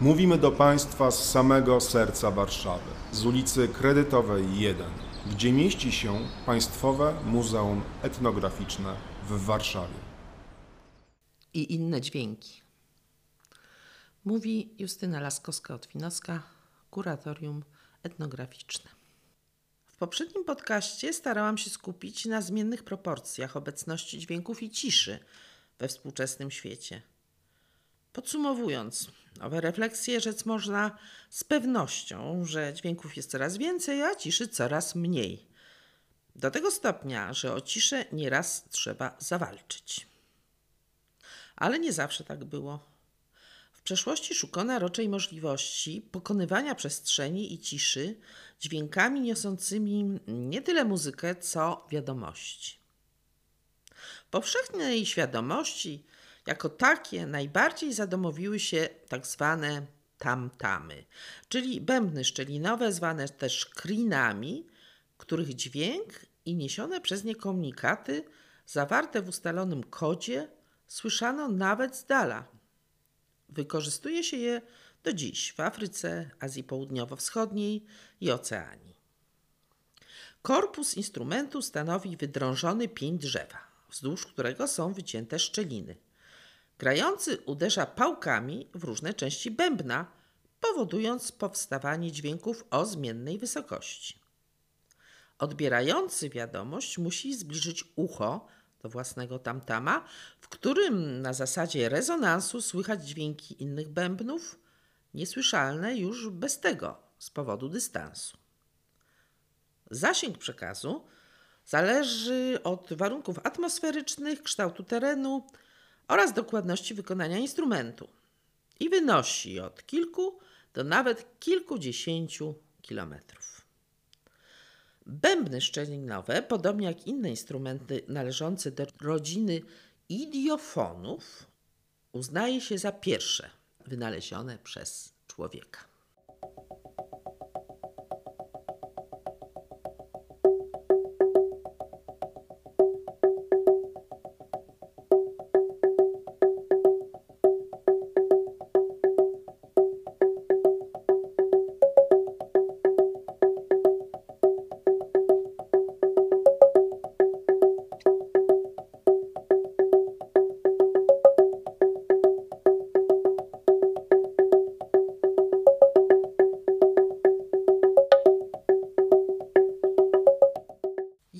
Mówimy do Państwa z samego serca Warszawy, z ulicy Kredytowej 1, gdzie mieści się Państwowe Muzeum Etnograficzne w Warszawie. i inne dźwięki. Mówi Justyna Laskowska-Otwinowska, kuratorium etnograficzne. W poprzednim podcaście starałam się skupić na zmiennych proporcjach obecności dźwięków i ciszy we współczesnym świecie. Podsumowując, owe refleksje rzec można z pewnością, że dźwięków jest coraz więcej, a ciszy coraz mniej. Do tego stopnia, że o ciszę nieraz trzeba zawalczyć. Ale nie zawsze tak było. W przeszłości szukano raczej możliwości pokonywania przestrzeni i ciszy dźwiękami niosącymi nie tyle muzykę, co wiadomości. Powszechnej świadomości jako takie najbardziej zadomowiły się tak zwane tam-tamy, czyli bębny szczelinowe zwane też krinami, których dźwięk i niesione przez nie komunikaty zawarte w ustalonym kodzie słyszano nawet z dala. Wykorzystuje się je do dziś w Afryce, Azji Południowo-Wschodniej i Oceanii. Korpus instrumentu stanowi wydrążony pień drzewa, wzdłuż którego są wycięte szczeliny. Grający uderza pałkami w różne części bębna, powodując powstawanie dźwięków o zmiennej wysokości. Odbierający wiadomość musi zbliżyć ucho do własnego tamtama, w którym na zasadzie rezonansu słychać dźwięki innych bębnów, niesłyszalne już bez tego z powodu dystansu. Zasięg przekazu zależy od warunków atmosferycznych, kształtu terenu oraz dokładności wykonania instrumentu i wynosi od kilku do nawet kilkudziesięciu kilometrów. Bębny szczelinowe, podobnie jak inne instrumenty należące do rodziny idiofonów, uznaje się za pierwsze wynalezione przez człowieka.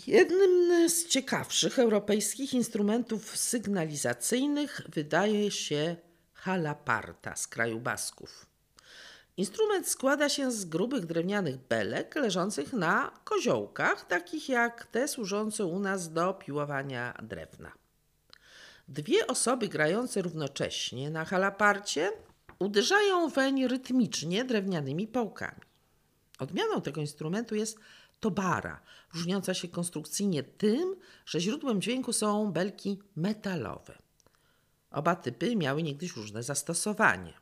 Jednym z ciekawszych europejskich instrumentów sygnalizacyjnych wydaje się halaparta z kraju Basków. Instrument składa się z grubych drewnianych belek leżących na koziołkach, takich jak te służące u nas do piłowania drewna. Dwie osoby grające równocześnie na halaparcie uderzają weń rytmicznie drewnianymi pałkami. Odmianą tego instrumentu jest tobara, różniąca się konstrukcyjnie tym, że źródłem dźwięku są belki metalowe. Oba typy miały niegdyś różne zastosowanie.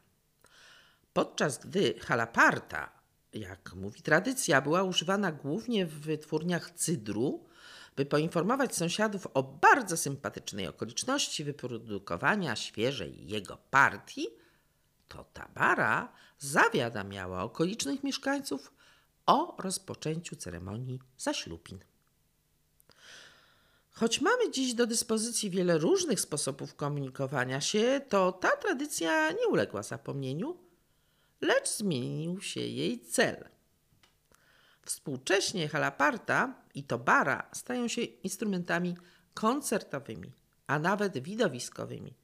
Podczas gdy halaparta, jak mówi tradycja, była używana głównie w wytwórniach cydru, by poinformować sąsiadów o bardzo sympatycznej okoliczności wyprodukowania świeżej jego partii, to tabara zawiadamiała okolicznych mieszkańców o rozpoczęciu ceremonii zaślubin. Choć mamy dziś do dyspozycji wiele różnych sposobów komunikowania się, to ta tradycja nie uległa zapomnieniu, lecz zmienił się jej cel. Współcześnie halaparta i tobara stają się instrumentami koncertowymi, a nawet widowiskowymi.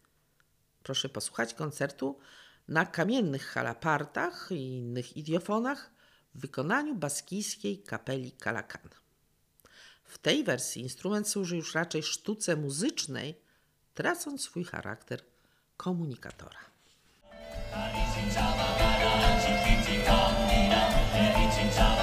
Proszę posłuchać koncertu na kamiennych halapartach i innych idiofonach w wykonaniu baskijskiej kapeli Kalakana. W tej wersji instrument służy już raczej sztuce muzycznej, tracąc swój charakter komunikatora. Ta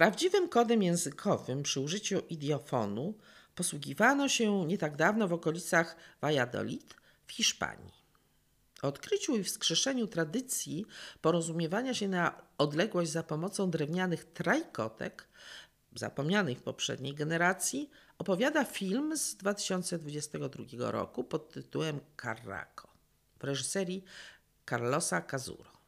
Prawdziwym kodem językowym przy użyciu idiofonu posługiwano się nie tak dawno w okolicach Valladolid w Hiszpanii. O odkryciu i wskrzeszeniu tradycji porozumiewania się na odległość za pomocą drewnianych trajkotek, zapomnianych w poprzedniej generacji, opowiada film z 2022 roku pod tytułem Carraco w reżyserii Carlosa Cazuro.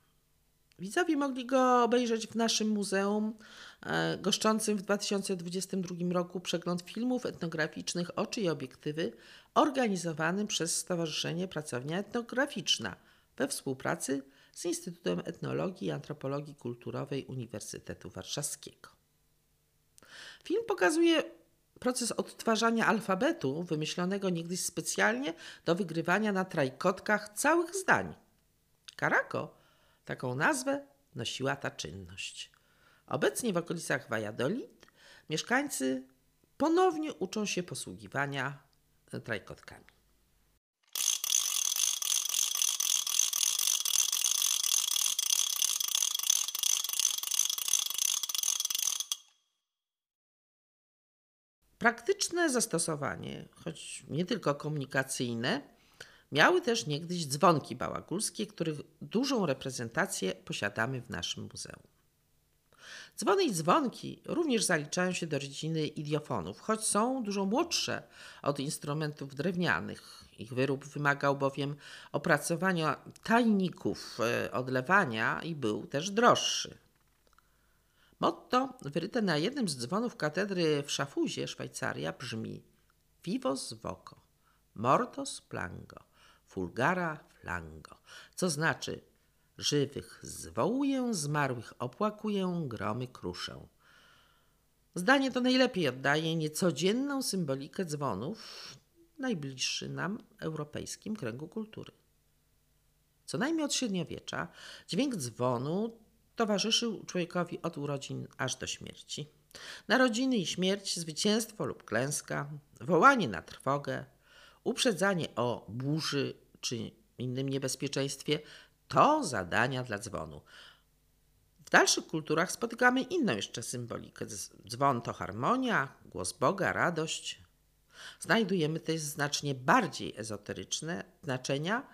Widzowie mogli go obejrzeć w naszym muzeum e, goszczącym w 2022 roku przegląd filmów etnograficznych Oczy i Obiektywy organizowanym przez Stowarzyszenie Pracownia Etnograficzna we współpracy z Instytutem Etnologii i Antropologii Kulturowej Uniwersytetu Warszawskiego. Film pokazuje proces odtwarzania alfabetu wymyślonego niegdyś specjalnie do wygrywania na trajkotkach całych zdań. Karako Taką nazwę nosiła ta czynność. Obecnie w okolicach Valladolid mieszkańcy ponownie uczą się posługiwania trajkotkami. Praktyczne zastosowanie, choć nie tylko komunikacyjne, Miały też niegdyś dzwonki bałagulskie, których dużą reprezentację posiadamy w naszym muzeum. Dzwony i dzwonki również zaliczają się do rodziny idiofonów, choć są dużo młodsze od instrumentów drewnianych. Ich wyrób wymagał bowiem opracowania tajników e, odlewania i był też droższy. Motto wyryte na jednym z dzwonów katedry w Szafuzie, Szwajcaria brzmi Vivos voco, mortos plango fulgara flango, co znaczy żywych zwołuję, zmarłych opłakuję, gromy kruszę. Zdanie to najlepiej oddaje niecodzienną symbolikę dzwonów najbliższy nam europejskim kręgu kultury. Co najmniej od średniowiecza dźwięk dzwonu towarzyszył człowiekowi od urodzin aż do śmierci. Narodziny i śmierć, zwycięstwo lub klęska, wołanie na trwogę, uprzedzanie o burzy czy innym niebezpieczeństwie, to zadania dla dzwonu. W dalszych kulturach spotykamy inną jeszcze symbolikę. Dzwon to harmonia, głos Boga, radość. Znajdujemy też znacznie bardziej ezoteryczne znaczenia,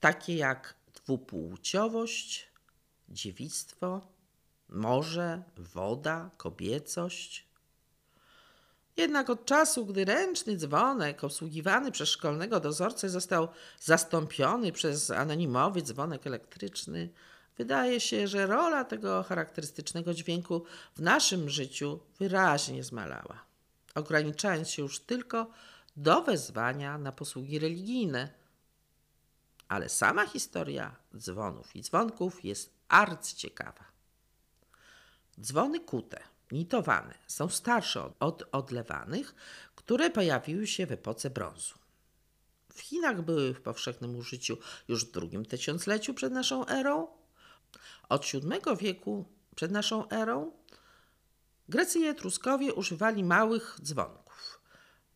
takie jak dwupłciowość, dziewictwo, morze, woda, kobiecość, jednak od czasu, gdy ręczny dzwonek obsługiwany przez szkolnego dozorcę został zastąpiony przez anonimowy dzwonek elektryczny, wydaje się, że rola tego charakterystycznego dźwięku w naszym życiu wyraźnie zmalała, ograniczając się już tylko do wezwania na posługi religijne. Ale sama historia dzwonów i dzwonków jest arcyciekawa. Dzwony kute – nitowane są starsze od odlewanych, które pojawiły się w epoce brązu. W Chinach były w powszechnym użyciu już w drugim tysiącleciu przed naszą erą. Od VII wieku przed naszą erą Grecy i Etruskowie używali małych dzwonków,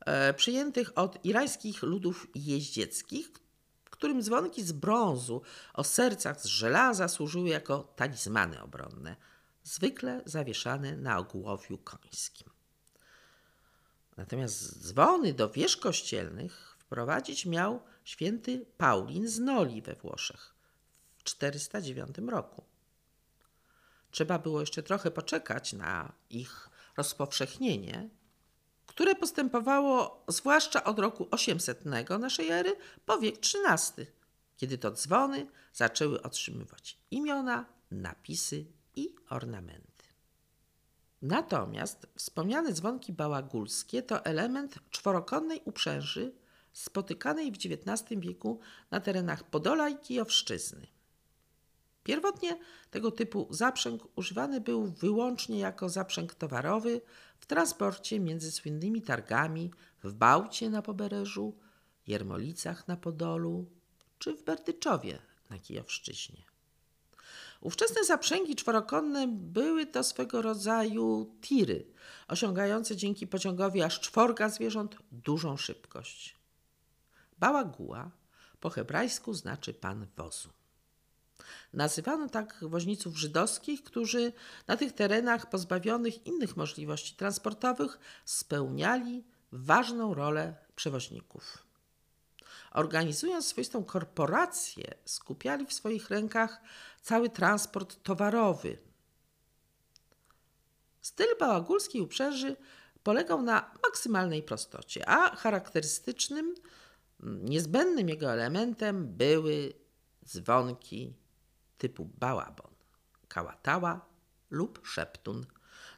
e, przyjętych od irańskich ludów jeździeckich, którym dzwonki z brązu o sercach z żelaza służyły jako talizmany obronne – zwykle zawieszany na ogłowiu końskim. Natomiast dzwony do wież kościelnych wprowadzić miał święty Paulin z Noli we Włoszech w 409 roku. Trzeba było jeszcze trochę poczekać na ich rozpowszechnienie, które postępowało zwłaszcza od roku 800 naszej ery po wiek XIII, kiedy to dzwony zaczęły otrzymywać imiona, napisy i ornamenty. Natomiast wspomniane dzwonki bałagulskie to element czworokonnej uprzęży spotykanej w XIX wieku na terenach Podola i Kijowszczyzny. Pierwotnie tego typu zaprzęg używany był wyłącznie jako zaprzęg towarowy w transporcie między słynnymi targami w Bałcie na Pobereżu, Jermolicach na Podolu czy w Berdyczowie na Kijowszczyźnie. Ówczesne zaprzęgi czworokonne były to swego rodzaju tiry, osiągające dzięki pociągowi aż czworga zwierząt dużą szybkość. Bałaguła po hebrajsku znaczy pan wozu. Nazywano tak woźniców żydowskich, którzy na tych terenach pozbawionych innych możliwości transportowych spełniali ważną rolę przewoźników. Organizując swoistą korporację, skupiali w swoich rękach cały transport towarowy. Styl bałagulskiej uprzęży polegał na maksymalnej prostocie, a charakterystycznym, niezbędnym jego elementem były dzwonki typu bałabon, kałatała lub szeptun,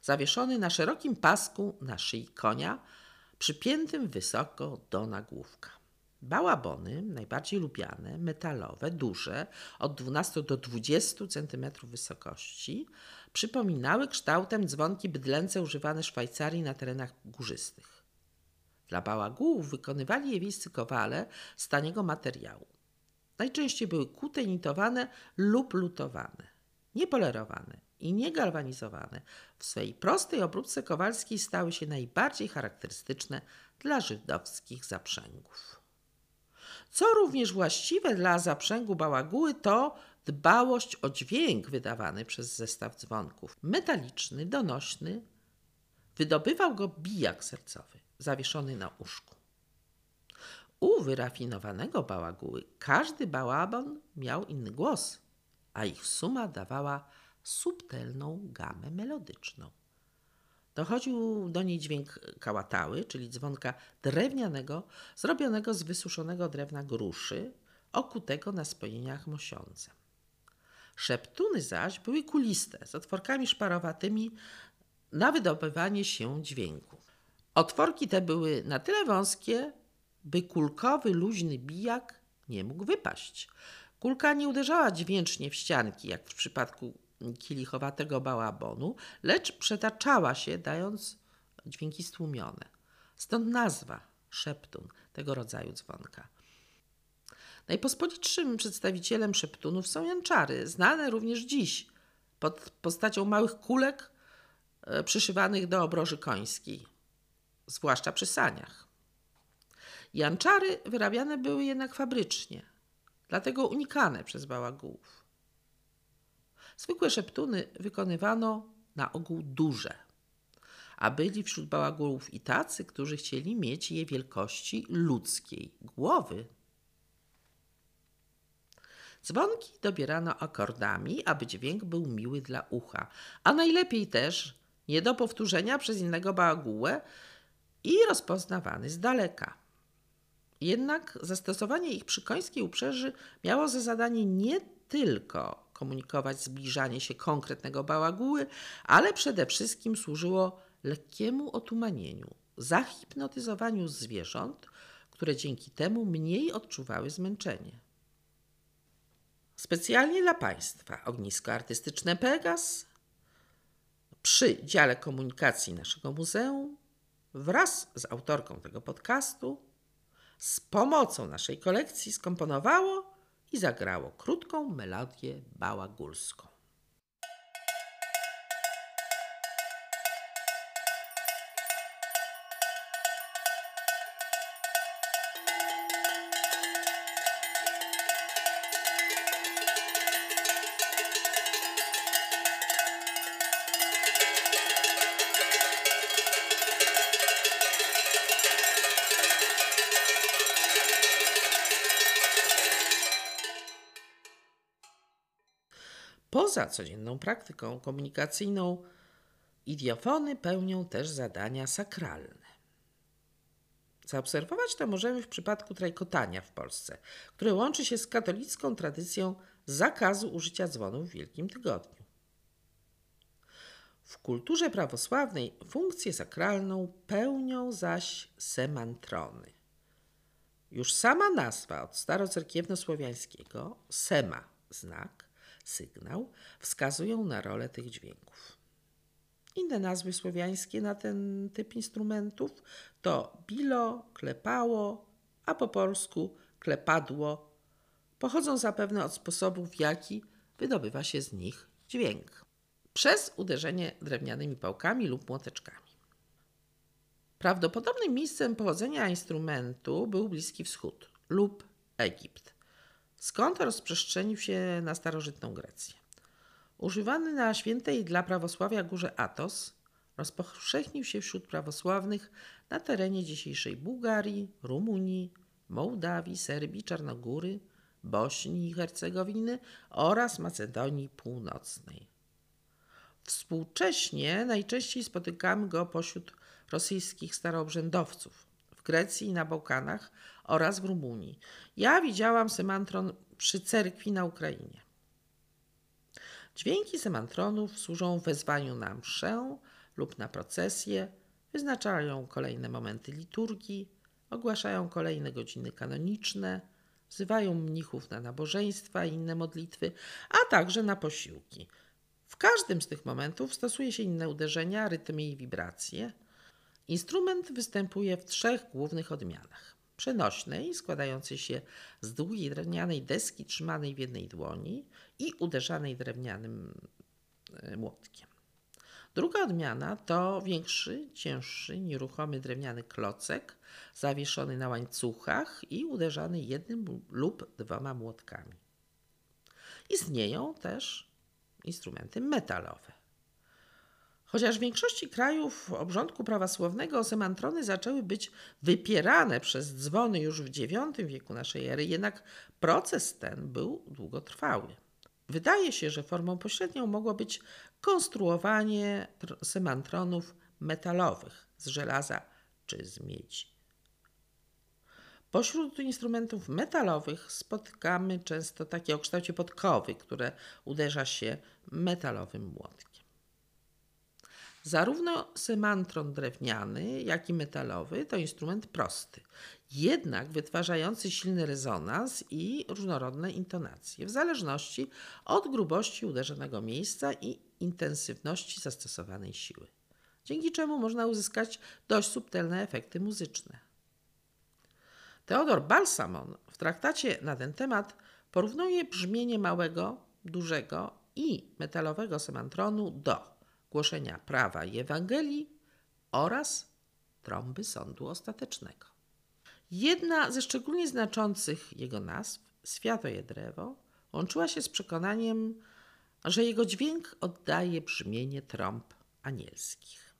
zawieszony na szerokim pasku na szyi konia, przypiętym wysoko do nagłówka. Bałabony, najbardziej lubiane, metalowe, duże, od 12 do 20 cm wysokości, przypominały kształtem dzwonki bydlęce używane w Szwajcarii na terenach górzystych. Dla bałagułów wykonywali je wiejscy kowale z taniego materiału. Najczęściej były kute, nitowane lub lutowane, niepolerowane i niegalwanizowane. W swej prostej obróbce kowalskiej stały się najbardziej charakterystyczne dla żydowskich zaprzęgów. Co również właściwe dla zaprzęgu bałaguły to dbałość o dźwięk wydawany przez zestaw dzwonków. Metaliczny, donośny, wydobywał go bijak sercowy zawieszony na uszku. U wyrafinowanego bałaguły każdy bałabon miał inny głos, a ich suma dawała subtelną gamę melodyczną. Dochodził do niej dźwięk kałatały, czyli dzwonka drewnianego, zrobionego z wysuszonego drewna gruszy, okutego na spojeniach mosiącem. Szeptuny zaś były kuliste, z otworkami szparowatymi na wydobywanie się dźwięku. Otworki te były na tyle wąskie, by kulkowy, luźny bijak nie mógł wypaść. Kulka nie uderzała dźwięcznie w ścianki, jak w przypadku kielichowatego bałabonu, lecz przetaczała się, dając dźwięki stłumione. Stąd nazwa szeptun tego rodzaju dzwonka. Najpospolitszym przedstawicielem szeptunów są janczary, znane również dziś pod postacią małych kulek e, przyszywanych do obroży końskiej, zwłaszcza przy saniach. Janczary wyrabiane były jednak fabrycznie, dlatego unikane przez bałagułów. Zwykłe szeptuny wykonywano na ogół duże, a byli wśród bałagułów i tacy, którzy chcieli mieć je wielkości ludzkiej głowy. Dzwonki dobierano akordami, aby dźwięk był miły dla ucha, a najlepiej też nie do powtórzenia przez innego bałagułę i rozpoznawany z daleka. Jednak zastosowanie ich przy końskiej uprzęży miało za zadanie nie tylko komunikować zbliżanie się konkretnego bałaguły, ale przede wszystkim służyło lekkiemu otumanieniu, zahipnotyzowaniu zwierząt, które dzięki temu mniej odczuwały zmęczenie. Specjalnie dla Państwa ognisko artystyczne Pegas przy dziale komunikacji naszego muzeum wraz z autorką tego podcastu z pomocą naszej kolekcji skomponowało i zagrało krótką melodię bałagulską. Poza codzienną praktyką komunikacyjną, idiofony pełnią też zadania sakralne. Zaobserwować to możemy w przypadku trajkotania w Polsce, które łączy się z katolicką tradycją zakazu użycia dzwonu w Wielkim Tygodniu. W kulturze prawosławnej funkcję sakralną pełnią zaś semantrony. Już sama nazwa od starocerkiewno-słowiańskiego sema znak sygnał, wskazują na rolę tych dźwięków. Inne nazwy słowiańskie na ten typ instrumentów to bilo, klepało, a po polsku klepadło. Pochodzą zapewne od sposobu, w jaki wydobywa się z nich dźwięk. Przez uderzenie drewnianymi pałkami lub młoteczkami. Prawdopodobnym miejscem pochodzenia instrumentu był Bliski Wschód lub Egipt skąd rozprzestrzenił się na starożytną Grecję. Używany na świętej dla prawosławia górze Atos, rozpowszechnił się wśród prawosławnych na terenie dzisiejszej Bułgarii, Rumunii, Mołdawii, Serbii, Czarnogóry, Bośni i Hercegowiny oraz Macedonii Północnej. Współcześnie najczęściej spotykamy go pośród rosyjskich staroobrzędowców Grecji i na Bałkanach oraz w Rumunii. Ja widziałam semantron przy cerkwi na Ukrainie. Dźwięki semantronów służą wezwaniu na mszę lub na procesję, wyznaczają kolejne momenty liturgii, ogłaszają kolejne godziny kanoniczne, wzywają mnichów na nabożeństwa i inne modlitwy, a także na posiłki. W każdym z tych momentów stosuje się inne uderzenia, rytmy i wibracje. Instrument występuje w trzech głównych odmianach. Przenośnej, składającej się z długiej drewnianej deski trzymanej w jednej dłoni i uderzanej drewnianym e, młotkiem. Druga odmiana to większy, cięższy, nieruchomy drewniany klocek zawieszony na łańcuchach i uderzany jednym lub dwoma młotkami. Istnieją też instrumenty metalowe. Chociaż w większości krajów obrządku prawosławnego semantrony zaczęły być wypierane przez dzwony już w IX wieku naszej ery, jednak proces ten był długotrwały. Wydaje się, że formą pośrednią mogło być konstruowanie semantronów metalowych z żelaza czy z miedzi. Pośród instrumentów metalowych spotykamy często takie o kształcie podkowy, które uderza się metalowym młotkiem. Zarówno semantron drewniany, jak i metalowy to instrument prosty, jednak wytwarzający silny rezonans i różnorodne intonacje, w zależności od grubości uderzonego miejsca i intensywności zastosowanej siły, dzięki czemu można uzyskać dość subtelne efekty muzyczne. Teodor Balsamon w traktacie na ten temat porównuje brzmienie małego, dużego i metalowego semantronu do głoszenia prawa i Ewangelii oraz trąby sądu ostatecznego. Jedna ze szczególnie znaczących jego nazw, Światoje Drewo, łączyła się z przekonaniem, że jego dźwięk oddaje brzmienie trąb anielskich.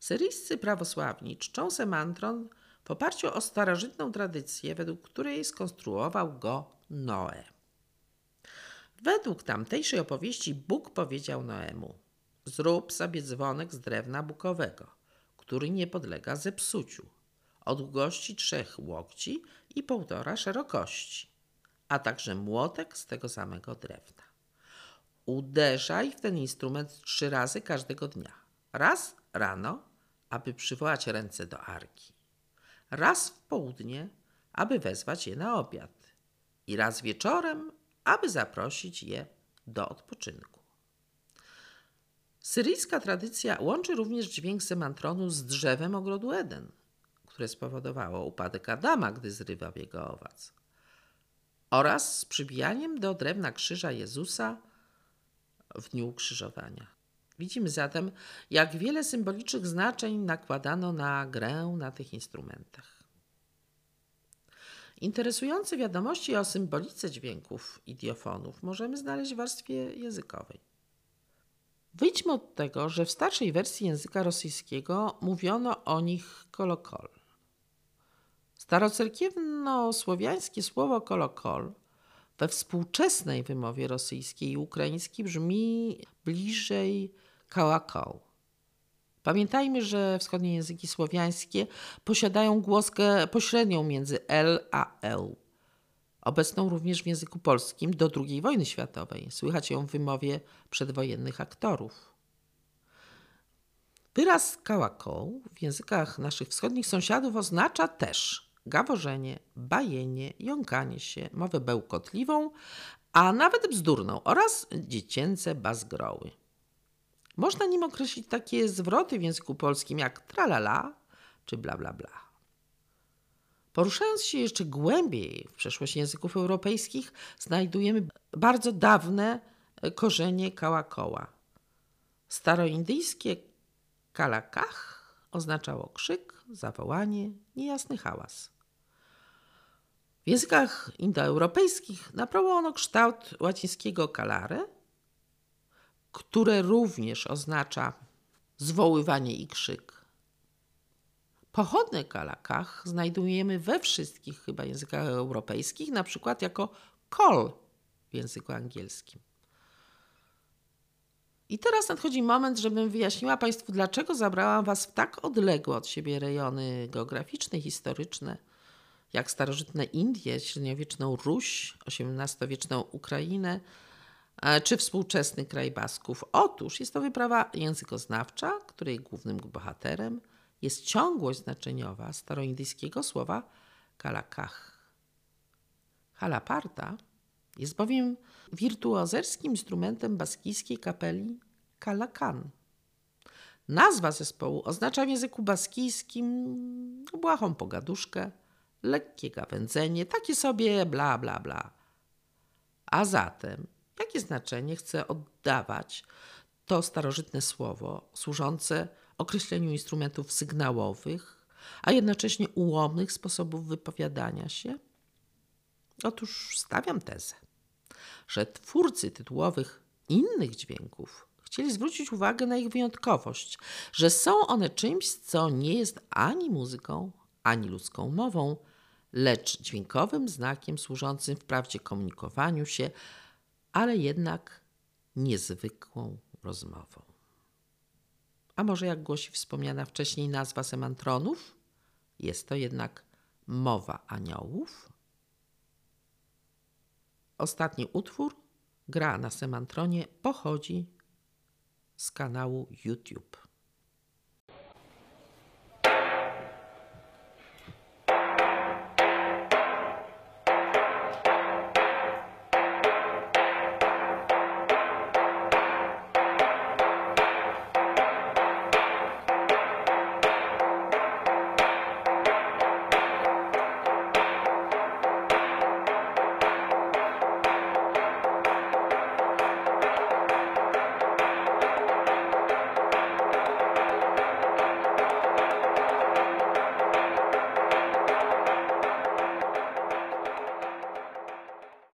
Syryjscy prawosławni czczą semantron w oparciu o starożytną tradycję, według której skonstruował go Noe. Według tamtejszej opowieści Bóg powiedział Noemu: Zrób sobie dzwonek z drewna bukowego, który nie podlega zepsuciu, o długości trzech łokci i półtora szerokości, a także młotek z tego samego drewna. Uderzaj w ten instrument trzy razy każdego dnia. Raz rano, aby przywołać ręce do arki raz w południe, aby wezwać je na obiad, i raz wieczorem, aby zaprosić je do odpoczynku. Syryjska tradycja łączy również dźwięk semantronu z drzewem ogrodu Eden, które spowodowało upadek Adama, gdy zrywał jego owac, oraz z przybijaniem do drewna krzyża Jezusa w dniu ukrzyżowania. Widzimy zatem, jak wiele symbolicznych znaczeń nakładano na grę na tych instrumentach. Interesujące wiadomości o symbolice dźwięków idiofonów możemy znaleźć w warstwie językowej. Wyjdźmy od tego, że w starszej wersji języka rosyjskiego mówiono o nich kolokol. Starocerkiewno-słowiańskie słowo kolokol we współczesnej wymowie rosyjskiej i ukraińskiej brzmi bliżej kałakał. Pamiętajmy, że wschodnie języki słowiańskie posiadają głoskę pośrednią między L a L, obecną również w języku polskim do II wojny światowej. Słychać ją w wymowie przedwojennych aktorów. Wyraz kałakał w językach naszych wschodnich sąsiadów oznacza też gaworzenie, bajenie, jąkanie się, mowę bełkotliwą, a nawet bzdurną oraz dziecięce bazgroły. Można nim określić takie zwroty w języku polskim jak tralala czy bla bla bla. Poruszając się jeszcze głębiej w przeszłość języków europejskich, znajdujemy bardzo dawne korzenie kałakoła. Staroindyjskie kalakach oznaczało krzyk, zawołanie, niejasny hałas. W językach indoeuropejskich nabrało ono kształt łacińskiego calare, które również oznacza zwoływanie i krzyk. Pochodne kalakach znajdujemy we wszystkich chyba językach europejskich, na przykład jako call w języku angielskim. I teraz nadchodzi moment, żebym wyjaśniła Państwu, dlaczego zabrałam Was w tak odległe od siebie rejony geograficzne, historyczne, jak starożytne Indie, średniowieczną Ruś, XVIII-wieczną Ukrainę czy współczesny kraj Basków. Otóż jest to wyprawa językoznawcza, której głównym bohaterem jest ciągłość znaczeniowa staroindyjskiego słowa kalakach. Halaparta jest bowiem wirtuozerskim instrumentem baskijskiej kapeli Kalakan. Nazwa zespołu oznacza w języku baskijskim błahą pogaduszkę, lekkie gawędzenie, takie sobie bla bla bla. A zatem, jakie znaczenie chce oddawać to starożytne słowo służące określeniu instrumentów sygnałowych, a jednocześnie ułomnych sposobów wypowiadania się? Otóż stawiam tezę, że twórcy tytułowych innych dźwięków chcieli zwrócić uwagę na ich wyjątkowość, że są one czymś, co nie jest ani muzyką, ani ludzką mową, lecz dźwiękowym znakiem służącym wprawdzie komunikowaniu się, ale jednak niezwykłą rozmową. A może jak głosi wspomniana wcześniej nazwa semantronów, jest to jednak mowa aniołów? Ostatni utwór, gra na semantronie, pochodzi z kanału YouTube.